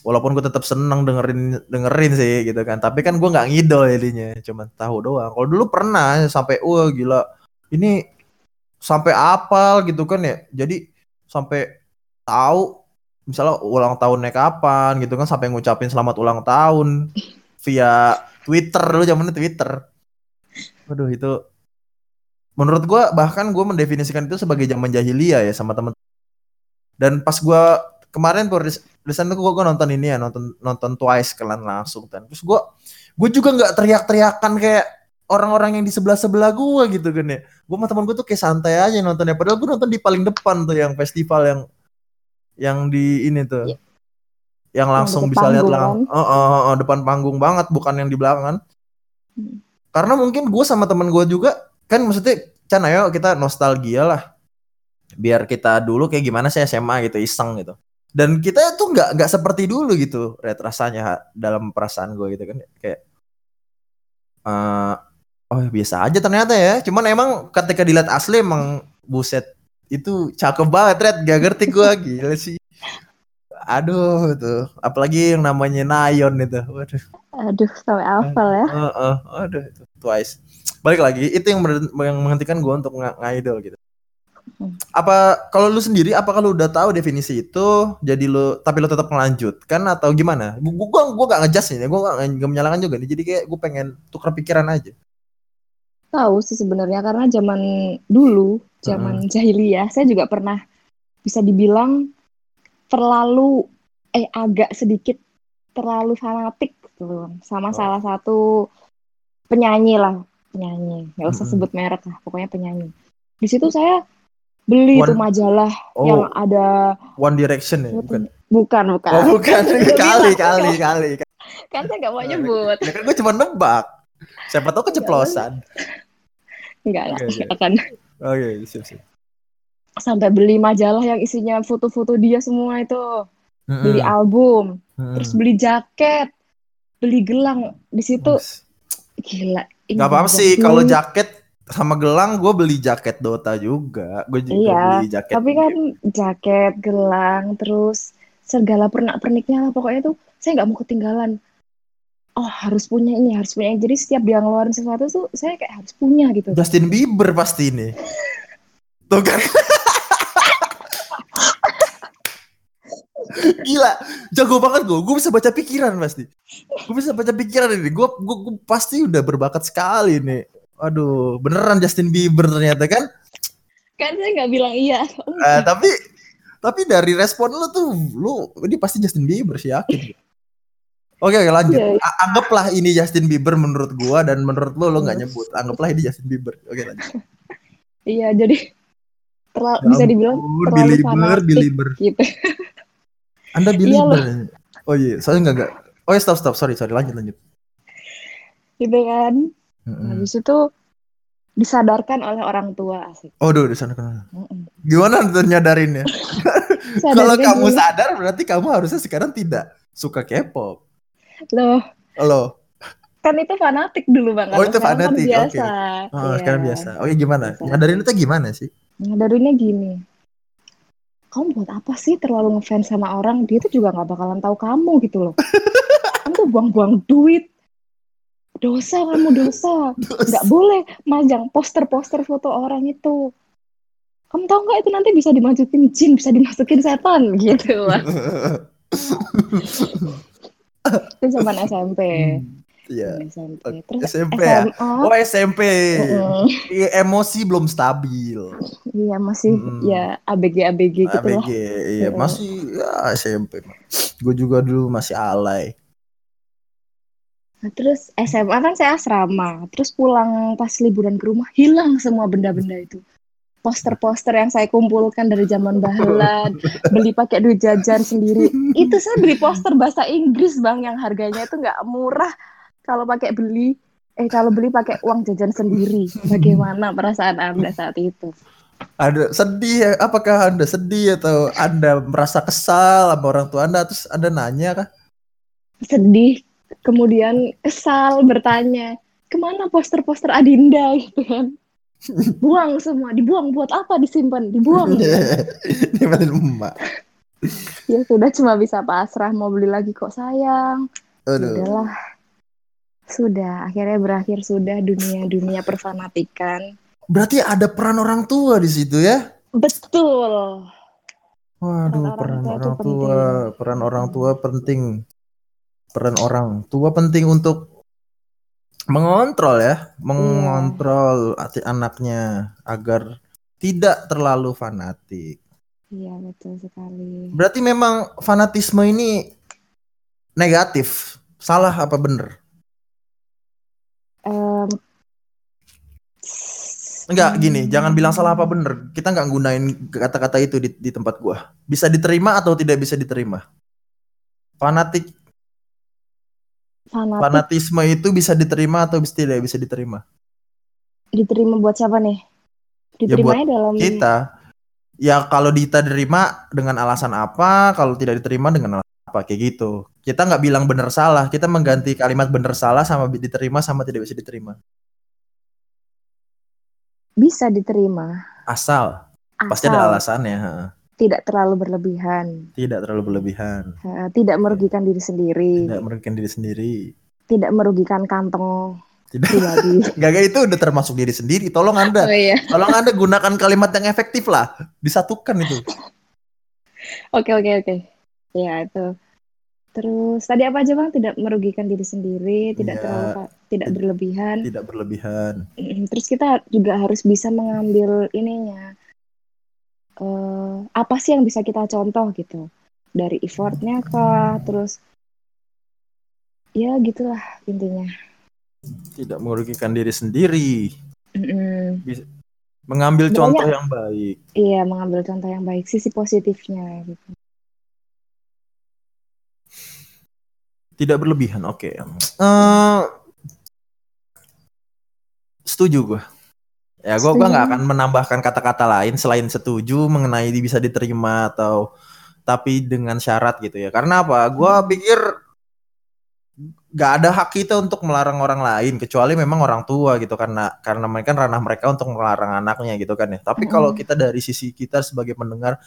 Walaupun gue tetap seneng dengerin dengerin sih gitu kan. Tapi kan gue nggak ngidol jadinya cuman tahu doang. Kalau dulu pernah sampai wah gila ini sampai apal gitu kan ya. Jadi sampai tahu misalnya ulang tahunnya kapan gitu kan sampai ngucapin selamat ulang tahun via Twitter lu zamannya Twitter. Waduh itu menurut gua bahkan gue mendefinisikan itu sebagai zaman jahiliyah ya sama temen dan pas gua kemarin risan tuh gue nonton ini ya nonton nonton Twice kalian langsung kan. Terus gua gue juga nggak teriak-teriakan kayak orang-orang yang di sebelah sebelah gua gitu kan ya. Gue sama temen gue tuh kayak santai aja nontonnya. Padahal gue nonton di paling depan tuh yang festival yang yang di ini tuh. Iya. yang langsung bisa lihat panggung lang oh, oh, oh, oh, depan panggung banget bukan yang di belakang Hmm. karena mungkin gue sama temen gue juga kan maksudnya Chan ayo kita nostalgia lah. Biar kita dulu kayak gimana sih SMA gitu iseng gitu. Dan kita tuh nggak nggak seperti dulu gitu Red, rasanya dalam perasaan gue gitu kan kayak eh oh biasa aja ternyata ya cuman emang ketika dilihat asli emang buset itu cakep banget Red gak ngerti gue gila sih aduh tuh apalagi yang namanya Nayon itu waduh aduh sampai hafal ya Heeh, aduh itu twice. Balik lagi, itu yang yang menghentikan gue untuk ng- ngidol gitu. Hmm. Apa kalau lu sendiri apakah lu udah tahu definisi itu jadi lu tapi lu tetap melanjutkan atau gimana? Gu- Gua gua gak ngejudge nih, gua gak, gak menyalahkan juga nih. Jadi kayak gue pengen tukar pikiran aja. Tahu sih sebenarnya karena zaman dulu zaman jahiliyah saya juga pernah bisa dibilang terlalu eh agak sedikit terlalu fanatik gitu sama Oh. salah satu penyanyi lah penyanyi nggak usah Mm-mm. sebut merek lah pokoknya penyanyi di situ saya beli One- tuh majalah Oh, yang ada One Direction ya, bukan? bukan bukan Oh, bukan. Kali, kali, kali. kan saya nggak mau nyebut Ya kan gue cuma nebak. Siapa tahu keceplosan. nggak lah Oke, oke. nggak akan Oke, siap, siap. sampai beli majalah yang isinya foto-foto dia semua itu beli Mm-mm. album Mm-mm. terus beli jaket beli gelang di situ Mas. gila Gak apa-apa sih kalau jaket sama gelang gue beli jaket Dota juga. Gue juga Iya, beli jaket. tapi kan jaket gelang terus segala pernak-perniknya lah pokoknya tuh saya nggak mau ketinggalan oh harus punya ini harus punya jadi setiap dia ngeluarin sesuatu tuh saya kayak harus punya gitu Justin Bieber pasti ini. Tuh kan. Gila, jago banget gue. Gue bisa baca pikiran pasti. Gue bisa baca pikiran ini. Gue gue pasti udah berbakat sekali nih. Aduh, beneran Justin Bieber ternyata kan. kan saya nggak bilang iya Eh, tapi tapi dari respon lu tuh lu ini pasti Justin Bieber sih yakin. Oke, oke lanjut. Iya, iya. Anggaplah ini Justin Bieber menurut gua dan menurut lu lu nggak nyebut. Anggaplah ini Justin Bieber. Oke, lanjut. iya jadi terlalu Ya bisa dibilang ampun, terlalu Belieber, fanatik Belieber. gitu Anda. Belieber. Oh iya, soalnya enggak enggak. Oh ya, stop stop. Sorry, sorry. Lanjut lanjut. gitu kan Mm-mm. habis itu disadarkan oleh orang tua asik Oh, duh, di sana kan. Mm-mm. Gimana nyadarinnya? Kalau kamu sadar berarti kamu harusnya sekarang tidak suka K-pop. Loh Loh. kan itu fanatik dulu bang Oh, itu sekarang kan fanatik, biasa oke. Oh, Iya. sekarang biasa. Oh iya gimana? Biasa. Nyadarin itu gimana sih? Nyadarinnya gini, kamu buat apa sih terlalu ngefans sama orang? Dia tuh juga nggak bakalan tahu kamu gitu loh. kamu tuh buang-buang duit. Dosa kamu dosa. Nggak boleh majang poster-poster foto orang itu. Kamu tahu nggak itu nanti bisa dimasukin jin, bisa dimasukin setan gitu. Wah, itu zaman SMP. Iya. SMP. Terus SMP ya? SMA. Oh SMP. mm, Iya, emosi belum stabil. Iya masih Mm. ya ABG ABG gitu ABG, lah. iya Mm. masih ya SMP. Gue juga dulu masih alay. Nah, terus SMA kan saya asrama, terus pulang pas liburan ke rumah hilang semua benda-benda itu. Poster-poster yang saya kumpulkan dari zaman bahla, beli pakai duit jajan sendiri. Itu saya beli poster bahasa Inggris bang, yang harganya itu nggak murah kalau pakai beli. Eh kalau beli pakai uang jajan sendiri. Bagaimana perasaan anda saat itu? Ada sedih ya? Apakah anda sedih atau anda merasa kesal sama orang tua anda? Terus anda nanya kah? Sedih, kemudian kesal bertanya, ke mana poster-poster Adinda gitu kan? Buang semua, dibuang buat apa disimpan? Dibuang. Dimatiin emak. ya sudah cuma bisa pasrah mau beli lagi kok sayang Ya Aduh. udahlah sudah akhirnya berakhir sudah dunia dunia perfanatikan Berarti ada peran orang tua di situ ya? betul Waduh, Peran peran orang orang tua tua, penting. peran orang tua penting. Peran orang tua penting untuk mengontrol ya, mengontrol hati anaknya agar tidak terlalu fanatik. iya betul sekali Berarti memang fanatisme ini negatif. Salah apa bener? Em, Enggak, gini, hmm, jangan bilang salah apa bener. Kita nggak gunain kata-kata itu di, di tempat gua. Bisa diterima atau tidak bisa diterima? Fanatik, fanatik. Fanatisme itu bisa diterima atau bisa tidak bisa diterima? diterima buat siapa nih? Diterimanya dalam Kita, ya kalau kita diterima dengan alasan apa, kalau tidak diterima dengan alasan apa, kayak gitu. Kita nggak bilang bener salah, kita mengganti kalimat bener salah sama diterima sama tidak bisa diterima. bisa diterima. Asal, pasti asal. ada alasannya. Tidak terlalu berlebihan Tidak terlalu berlebihan, tidak merugikan diri sendiri tidak merugikan diri sendiri. tidak merugikan kantong Tidak. pribadi Gak kayak itu udah termasuk diri sendiri. Tolong Anda, oh iya tolong Anda gunakan kalimat yang efektif lah. Disatukan itu. Oke oke oke. Ya itu. Terus tadi apa aja bang? Tidak merugikan diri sendiri, tidak Iya. terlalu tidak berlebihan. Tidak berlebihan. Terus kita juga harus bisa mengambil ininya. Eh apa sih yang bisa kita contoh gitu? Dari effortnya kah? Terus ya gitulah intinya. Tidak merugikan diri sendiri. Mm-mm. Mengambil Banyak. contoh yang baik. Iya, mengambil contoh yang baik, sisi positifnya gitu. Tidak berlebihan. Oke. Eh, setuju gue. Ya gue gua nggak akan menambahkan kata-kata lain selain setuju mengenai bisa diterima atau tapi dengan syarat gitu ya. Karena apa? Gue Hmm. pikir nggak ada hak kita untuk melarang orang lain kecuali memang orang tua gitu karena karena mereka ranah mereka untuk melarang anaknya gitu kan ya. Tapi kalau kita dari sisi kita sebagai pendengar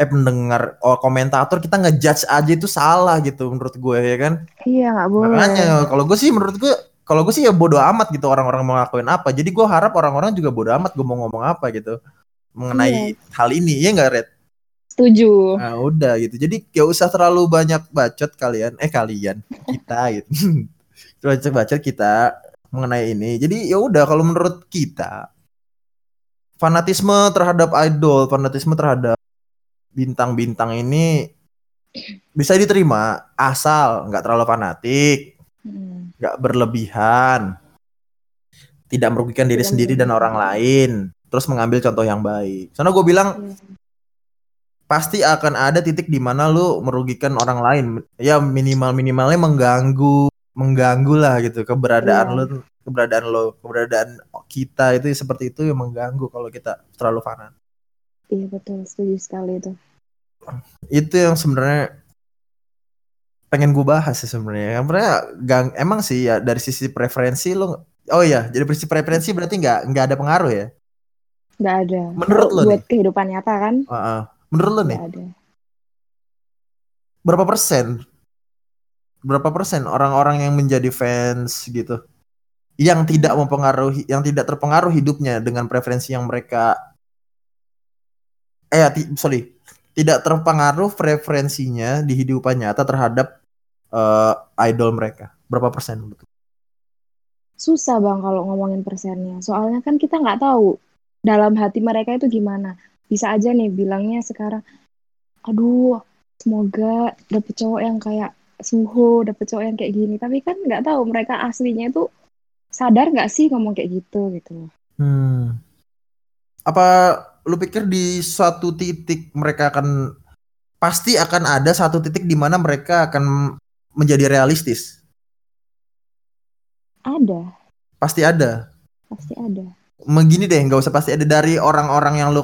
eh pendengar oh, komentator kita ngejudge aja itu salah gitu menurut gue ya kan. Iya, nggak boleh. Makanya kalau gue sih menurut gue kalau gue sih ya bodoh amat gitu orang-orang mau ngelakuin apa. Jadi gue harap orang-orang juga bodoh amat gue mau ngomong apa gitu mengenai hal ini ya nggak Red? Setuju. Nah udah gitu. Jadi gak usah terlalu banyak bacot kalian. Eh kalian kita gitu. Banyak bacot kita mengenai ini. Jadi ya udah kalau menurut kita fanatisme terhadap idol, fanatisme terhadap bintang-bintang ini bisa diterima asal nggak terlalu fanatik, Hmm. Nggak berlebihan, tidak merugikan diri Tidak sendiri dan merugikan. orang lain, terus mengambil contoh yang baik. Soalnya gue bilang Iya. pasti akan ada titik di mana lu merugikan orang lain. Ya minimal minimalnya mengganggu, mengganggu lah gitu keberadaan Iya. lu, keberadaan lo, keberadaan kita itu seperti itu yang mengganggu kalau kita terlalu fanatik. Iya betul, setuju sekali itu. Itu yang sebenarnya pengen gue bahas sih sebenarnya. Sebenarnya gang, emang sih ya dari sisi preferensi lu Oh iya, jadi sisi preferensi berarti nggak nggak ada pengaruh ya? Nggak ada. Menurut lo buat kehidupan nyata kan? Heeh. Menurut lu nih, Nggak ada. berapa persen berapa persen orang-orang yang menjadi fans gitu yang tidak mempengaruhi yang tidak terpengaruh hidupnya dengan preferensi yang mereka eh sorry tidak terpengaruh preferensinya di hidupan nyata terhadap eh, idol mereka berapa persen menurut? Susah bang kalau ngomongin persennya. Soalnya kan kita nggak tahu dalam hati mereka itu gimana. Bisa aja nih bilangnya sekarang, aduh semoga dapet cowok yang kayak Suho, dapet cowok yang kayak gini. Tapi kan nggak tahu mereka aslinya itu sadar nggak sih ngomong kayak gitu gitu. Hmm. Apa lu pikir di suatu titik mereka akan pasti akan ada satu titik di mana mereka akan menjadi realistis? Ada, Pasti ada. pasti ada. Begini deh, nggak usah pasti ada dari orang-orang yang lu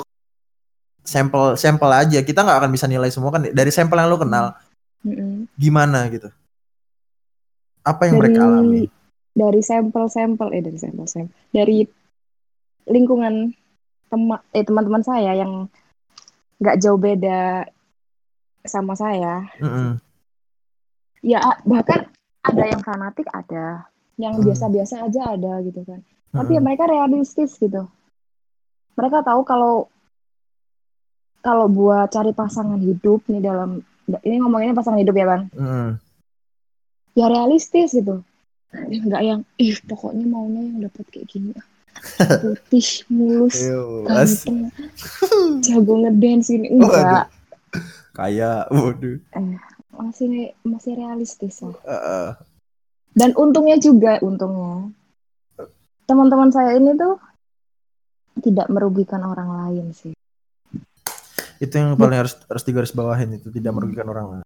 sampel sampel aja. Kita nggak akan bisa nilai semua kan dari sampel yang lu kenal Mm-mm. gimana gitu. Apa yang Dari mereka alami? dari sampel-sampel eh dari sampel-sampel dari lingkungan teman eh teman-teman saya yang nggak jauh beda sama saya Mm-mm. Ya a- bahkan ada yang fanatik ada yang Hmm. biasa-biasa aja ada gitu kan tapi ya mereka realistis gitu mereka tahu kalau kalau buat cari pasangan hidup nih dalam ini ngomonginnya pasangan hidup ya bang Mm-mm. ya realistis gitu nggak yang ih pokoknya maunya yang dapat kayak gini ah. putih mulus ganteng jago ngedance Waduh. enggak kayak, waduh. Masih masih realistis lah. Heeh. dan untungnya juga untungnya. Teman-teman saya ini tuh tidak merugikan orang lain sih. Itu yang paling harus harus digarisbawahin itu tidak merugikan orang lain.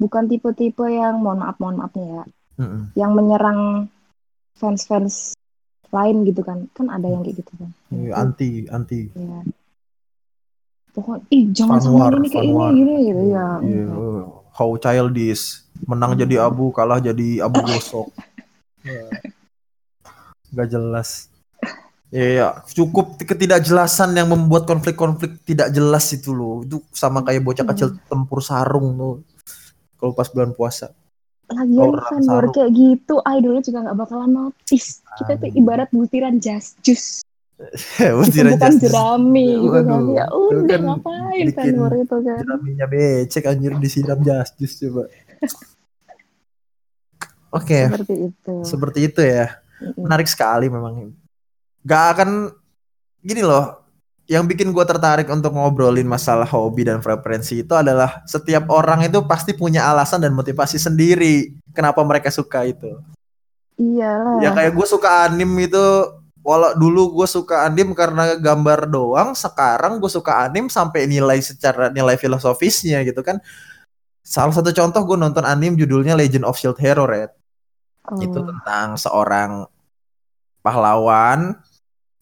bukan tipe-tipe yang mohon maaf mohon maaf nih ya Mm-mm. yang menyerang fans-fans lain gitu kan. Kan ada yang kayak gitu kan. Iya, Anti, anti. ya pokoknya ih jangan sama ini kayak ini gini gitu. Ya oh, how childish. Menang jadi abu, kalah jadi abu gosok. Ya. Gak jelas. Iya, cukup ketidakjelasan yang membuat konflik-konflik tidak jelas itu loh. Itu sama kayak bocah kecil tempur sarung tuh. Kalau pas bulan puasa. lagian fanwar sarung. kayak gitu idolnya juga nggak bakalan notice kita tuh ibarat butiran jas jus bukan jerami gitu kan. ya udah kan ngapain fanwar itu kan. Jeraminya becek anjir disiram justice coba. Oke, seperti itu. Seperti itu ya. Menarik sekali memang. Gak akan gini loh. Yang bikin gue tertarik untuk ngobrolin masalah hobi dan preferensi itu adalah setiap orang itu pasti punya alasan dan motivasi sendiri kenapa mereka suka itu. Iyalah. Ya kayak gue suka anim itu walau dulu gue suka anime karena gambar doang, sekarang gue suka anime sampai nilai secara nilai filosofisnya gitu kan. Salah satu contoh gue nonton anime judulnya Legend of Shield Hero Red. Oh. Itu tentang seorang pahlawan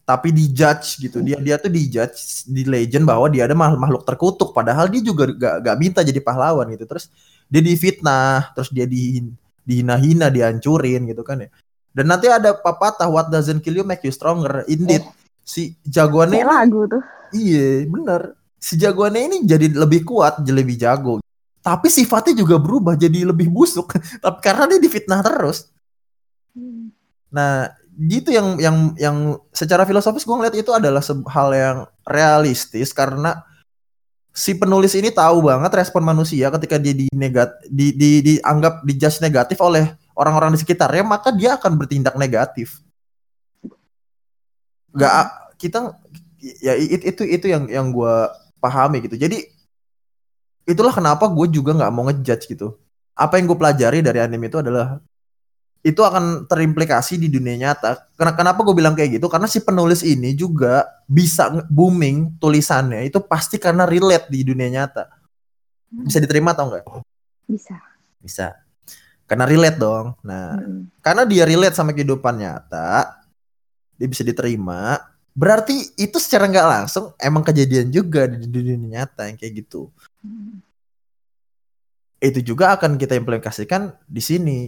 tapi dijudge gitu. Dia dia tuh dijudge di Legend bahwa dia ada makhluk makhluk terkutuk padahal dia juga gak, gak minta jadi pahlawan gitu. Terus dia difitnah, terus dia di dihina-hina, dihancurin gitu kan ya. Dan nanti ada pepatah what doesn't kill you make you stronger. Indeed, si jagoannya Kayak lagu tuh. Iya, bener. Si jagoannya ini jadi lebih kuat, jadi lebih jago. Tapi sifatnya juga berubah jadi lebih busuk. Tapi karena dia difitnah terus. Nah, gitu yang yang yang secara filosofis gue ngeliat itu adalah hal yang realistis karena si penulis ini tahu banget respon manusia ketika dia di negat di, di dianggap dijudge negatif oleh orang-orang di sekitarnya maka dia akan bertindak negatif. Gak kita ya it- itu itu yang yang gue pahami gitu. Jadi itulah kenapa gue juga nggak mau ngejudge gitu. Apa yang gue pelajari dari anime itu adalah itu akan terimplikasi di dunia nyata. Karena kenapa gue bilang kayak gitu? Karena si penulis ini juga bisa booming tulisannya itu pasti karena relate di dunia nyata. Bisa diterima atau enggak? Bisa. Bisa. Karena relate dong. Nah, Mm. karena dia relate sama kehidupan nyata, dia bisa diterima. Berarti itu secara nggak langsung emang kejadian juga di dunia nyata yang kayak gitu. Mm. Itu juga akan kita implementasikan di sini.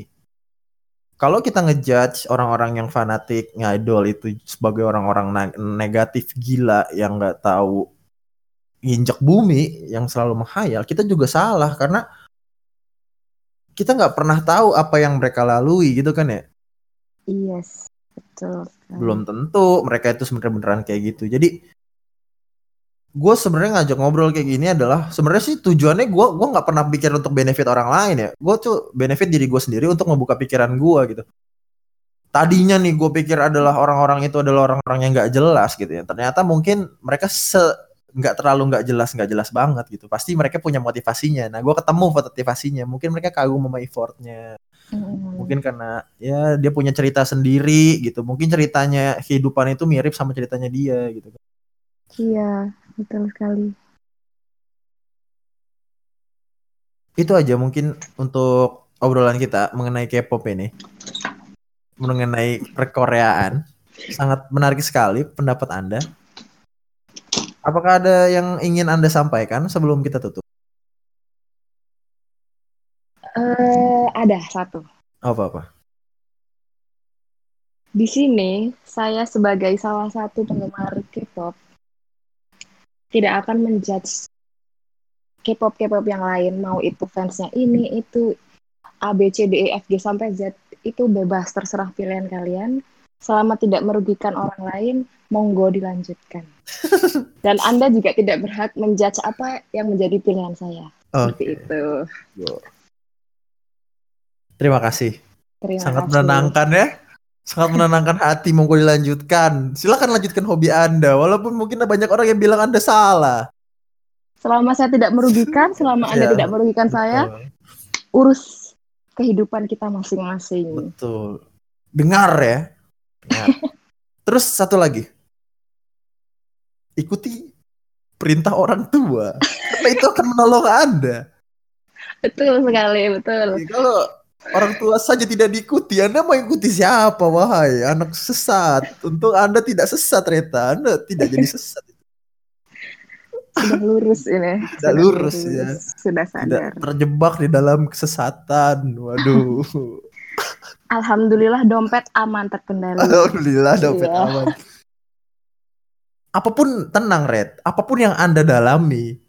Kalau kita ngejudge orang-orang yang fanatik ngidol itu sebagai orang-orang negatif gila yang nggak tahu injek bumi yang selalu menghayal, kita juga salah karena kita nggak pernah tahu apa yang mereka lalui gitu kan ya. Yes, betul. belum tentu mereka itu sebenarnya beneran kayak gitu jadi gue sebenarnya ngajak ngobrol kayak gini adalah sebenarnya sih tujuannya gue gua nggak pernah pikir untuk benefit orang lain ya gue tuh benefit diri gue sendiri untuk membuka pikiran gue gitu tadinya nih gue pikir adalah orang-orang itu adalah orang-orang yang nggak jelas gitu ya ternyata mungkin mereka se nggak terlalu nggak jelas nggak jelas banget gitu. Pasti mereka punya motivasinya. Nah gue ketemu motivasinya. Mungkin mereka kagum sama effortnya. Mm. mungkin karena ya dia punya cerita sendiri gitu. Mungkin ceritanya kehidupan itu mirip sama ceritanya dia gitu. Iya, betul sekali. itu aja mungkin untuk obrolan kita mengenai K-pop ini. Mengenai perkoreaan. Sangat menarik sekali pendapat anda apakah ada yang ingin anda sampaikan sebelum kita tutup? Eh, ada satu. apa apa Di sini saya sebagai salah satu penggemar K-pop tidak akan menjudge K-pop K-pop yang lain. Mau itu fansnya ini itu A B C D E F G sampai Z itu bebas terserah pilihan kalian selama tidak merugikan orang lain monggo dilanjutkan. Dan anda juga tidak berhak menjudge apa yang menjadi pilihan saya. Seperti Oke. itu. Terima kasih. Terima sangat kasih. menenangkan ya. Sangat menenangkan hati monggo dilanjutkan. Silakan lanjutkan hobi anda walaupun mungkin ada banyak orang yang bilang anda salah. Selama saya tidak merugikan selama anda Ya, tidak merugikan saya Betul. urus kehidupan kita masing-masing. Betul. Dengar ya Dengar. terus satu lagi. Ikuti perintah orang tua. Karena itu akan menolong anda. Betul sekali betul. Jadi kalau orang tua saja tidak diikuti anda mau ikuti siapa wahai? Anak sesat. Untuk anda tidak sesat ternyata anda tidak jadi sesat. Sudah lurus ini. Sudah lurus, ya. sudah tidak sadar terjebak di dalam kesesatan. Waduh alhamdulillah dompet aman terkendali Alhamdulillah dompet Iya. aman. Apa pun tenang Red, apa pun yang Anda dalami,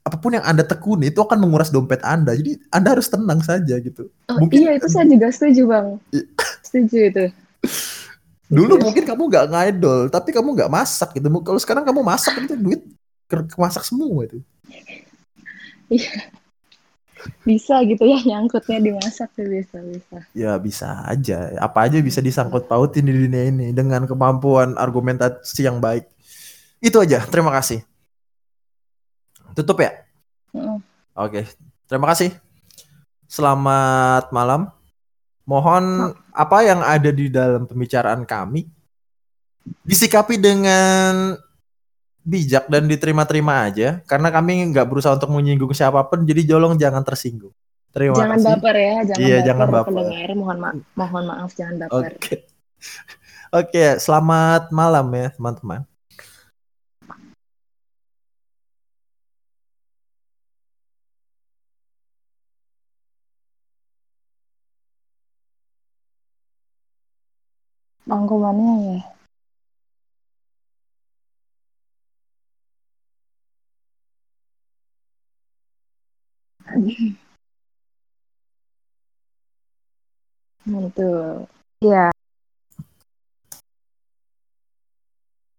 apa pun yang Anda tekuni itu akan menguras dompet Anda. Jadi Anda harus tenang saja gitu. Oh, Mungkin- iya itu saya juga setuju bang Iya. setuju itu Dulu Iya. mungkin kamu nggak ngidol, tapi kamu nggak masak gitu. Kalau sekarang kamu masak itu duit ke kemasak semua itu. Bisa gitu ya nyangkutnya dimasak tuh bisa bisa Ya bisa aja, apa aja bisa disangkut pautin di dunia ini dengan kemampuan argumentasi yang baik. Itu aja, terima kasih. Tutup ya? Mm. Oke, terima kasih. Selamat malam. Mohon apa yang ada di dalam pembicaraan kami disikapi dengan bijak dan diterima-terima aja karena kami nggak berusaha untuk menyinggung siapa pun jadi jolong jangan tersinggung terima Jangan kasih baper ya, jangan Iya, baper. jangan baper. Pendengar, mohon maaf, mohon maaf jangan baper. oke oke selamat malam ya teman-teman Rangkumannya ya. Mantul. Iya.